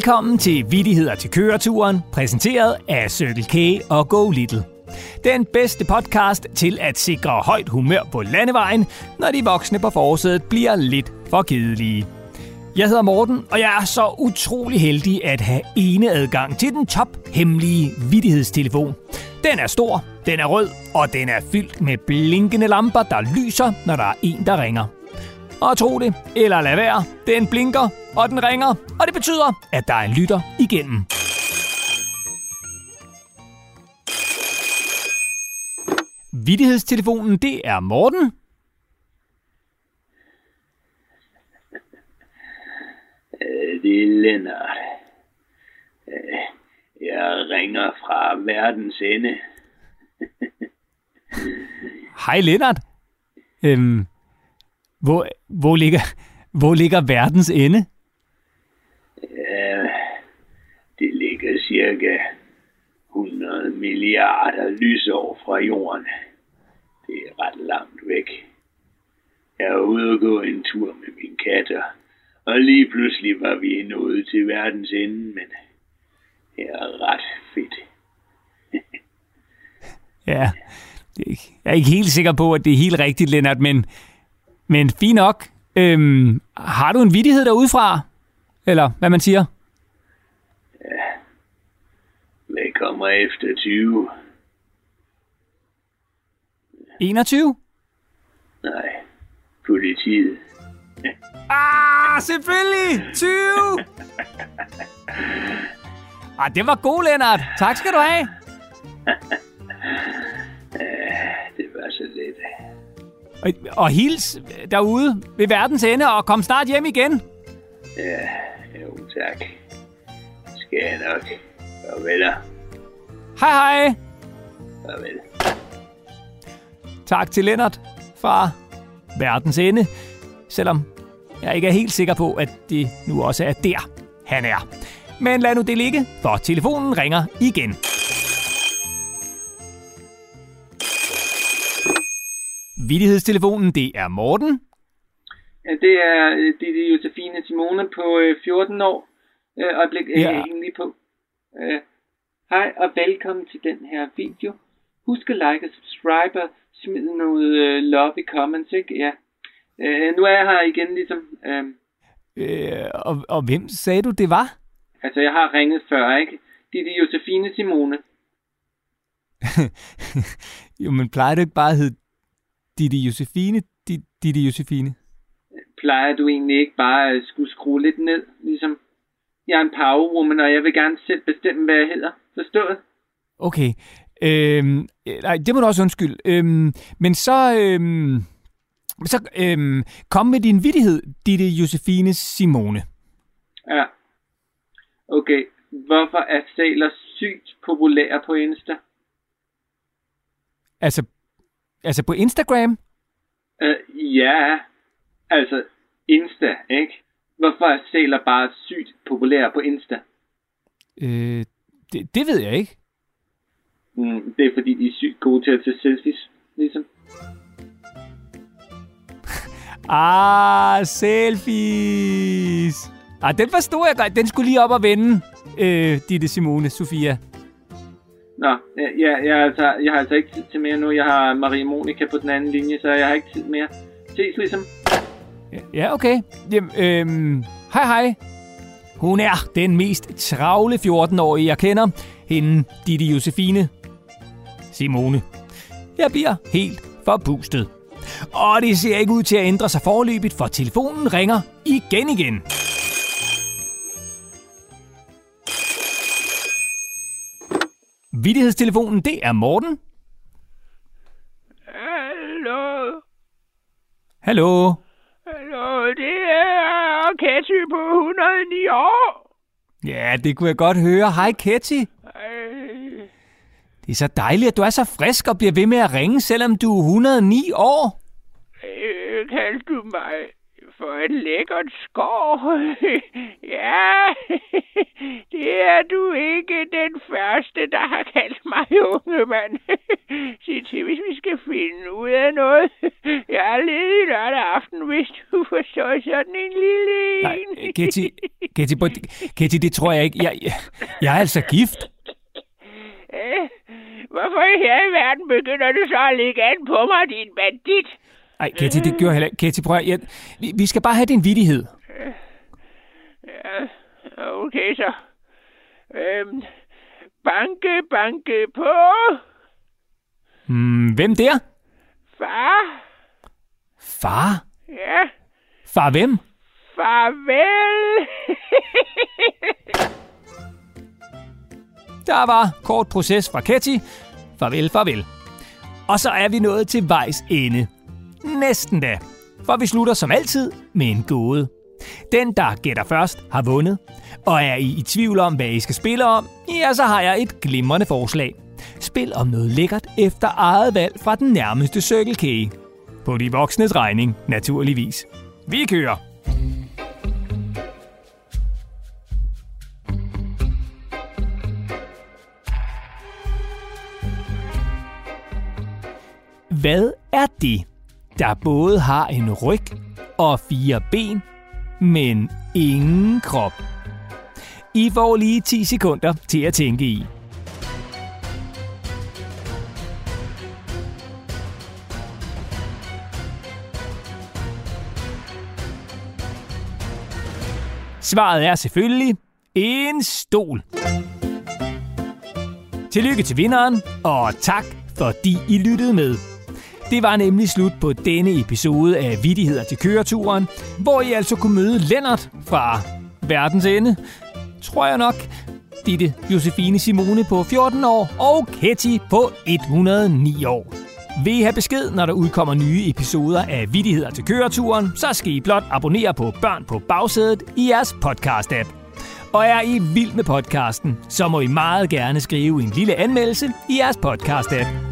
Velkommen til Vittigheder til køreturen, præsenteret af Circle K og Go Little. Den bedste podcast til at sikre højt humør på landevejen, når de voksne på forsædet bliver lidt for kedelige. Jeg hedder Morten, og jeg er så utrolig heldig at have ene adgang til den top hemmelige vittighedstelefon. Den er stor, den er rød, og den er fyldt med blinkende lamper, der lyser, når der er en, der ringer. Og tro det, eller lad være, den blinker, og den ringer, og det betyder, at der er en lytter igennem. Vittighedstelefonen, det er Morten. Øh, Det er Lennart. Øh, Jeg ringer fra verdens ende. Hej Lennart. Øhm, hvor, hvor, ligger, hvor ligger verdens ende? Ja, det ligger cirka 100 milliarder lysår fra jorden. Det er ret langt væk. Jeg er ude og gå en tur med min katter, og lige pludselig var vi nået til verdens ende, men det er ret fedt. Ja, jeg er ikke helt sikker på, at det er helt rigtigt, Lennart, men, men fint nok. Øhm, har du en vittighed derudefra? Eller hvad man siger? Hvad kommer efter 20? 21? Nej, politiet. Ah, selvfølgelig! 20! Ah, det var god, Lennart. Tak skal du have. Det var så lidt. Og, og hils derude ved verdens ende, og kom snart hjem igen. Ja, jo tak. Skal jeg nok. Farvel. Hej hej. Farvel. Tak til Lennart fra verdens ende, selvom jeg ikke er helt sikker på, at det nu også er der, han er. Men lad nu det ligge, for telefonen ringer igen. Vittighedstelefonen, det er Morten. Det er øh, det er Josefine Simone på øh, 14 år. Øh, øjeblik, øh, Ja. ja. hæng lige på. Hej og velkommen til den her video. Husk at like og subscribe og smid noget love i comments, ikke? Ja. Nu er jeg her igen, ligesom. Øh, og, og hvem sagde du, det var? altså, jeg har ringet før, ikke? Det er Josefine Simone. jo, men plejer du ikke bare at hedde Didi Josefine? Di- Didi Josefine? Plejer du egentlig ikke bare at skulle skrue lidt ned, ligesom? Jeg er en powerwoman, og jeg vil gerne selv bestemme, hvad jeg hedder. Forstået? Okay. Øhm, øh, nej, det må du også undskylde. Øhm, men så, øhm, så øhm, kom med din vittighed, Ditte Josefine Simone. Ja. Okay. Hvorfor er sæler sygt populære på Insta? Altså, altså på Instagram? Uh, ja, altså Insta, ikke? Hvorfor er sæler bare sygt populære på Insta? Øh, det, det ved jeg ikke. Mm, det er fordi, de er sygt gode til at tage selfies, ligesom. Ah, selfies. Ah, den forstod jeg godt. Den skulle lige op og vende, øh, Ditte Simone Sofia. Nå, ja, ja, jeg, altså, jeg har altså ikke tid til mere nu. Jeg har Marie Monika på den anden linje, så jeg har ikke tid mere. Ses ligesom. Ja, okay. Jamen, øhm, hej hej. Hun er den mest travle 14-årige, jeg kender. Hende, Ditte Josefine Simone. Jeg bliver helt forpustet. Og det ser ikke ud til at ændre sig forløbigt, for telefonen ringer igen igen. Vittighedstelefonen, det er Morten. Hallo, Hallo. hallo, det er Katty på 109 år. Ja, det kunne jeg godt høre. Hej, Ketty. Øh, Det er så dejligt, at du er så frisk og bliver ved med at ringe, selvom du er 109 år. øh, kaldte du mig for et lækkert skår? ja, det er du ikke den første, der har kaldt mig unge mand. Sig til, hvis vi skal finde ud af noget. Jeg er ledig lørdag aften, hvis du forstår sådan en lille en. Nej, Ketty, det tror jeg ikke. Jeg, jeg, jeg er altså gift. Hvorfor i her i verden begynder du så at lægge an på mig, din bandit? Nej, Ketty, det gør heller ikke. Ketty, prøv at, vi, vi skal bare have din vidighed. Ja, okay så. Øhm, banke, banke på. Hmm, hvem der? Far. Far? Ja, Far hvem? farvel. Der var kort proces fra Ketty. Farvel, farvel. Og så er vi nået til vejs ende. Næsten da. For vi slutter som altid med en gåde. Den, der gætter først, har vundet. Og er I i tvivl om, hvad I skal spille om, ja, så har jeg et glimrende forslag. Spil om noget lækkert efter eget valg fra den nærmeste Circle K. På de voksnes regning, naturligvis. Vi kører! Hvad er det, der både har en ryg og fire ben, men ingen krop? I får lige 10 sekunder til at tænke i. Svaret er selvfølgelig en stol. Tillykke til vinderen, og tak fordi I lyttede med. Det var nemlig slut på denne episode af Vittigheder til køreturen, hvor I altså kunne møde Lennart fra verdens ende, tror jeg nok, Ditte Josefine Simone på 14 år og Ketty på 109 år. Vil I have besked, når der udkommer nye episoder af Vittigheder til køreturen, så skal I blot abonnere på Børn på bagsædet i jeres podcast-app. Og er I vild med podcasten, så må I meget gerne skrive en lille anmeldelse i jeres podcast-app.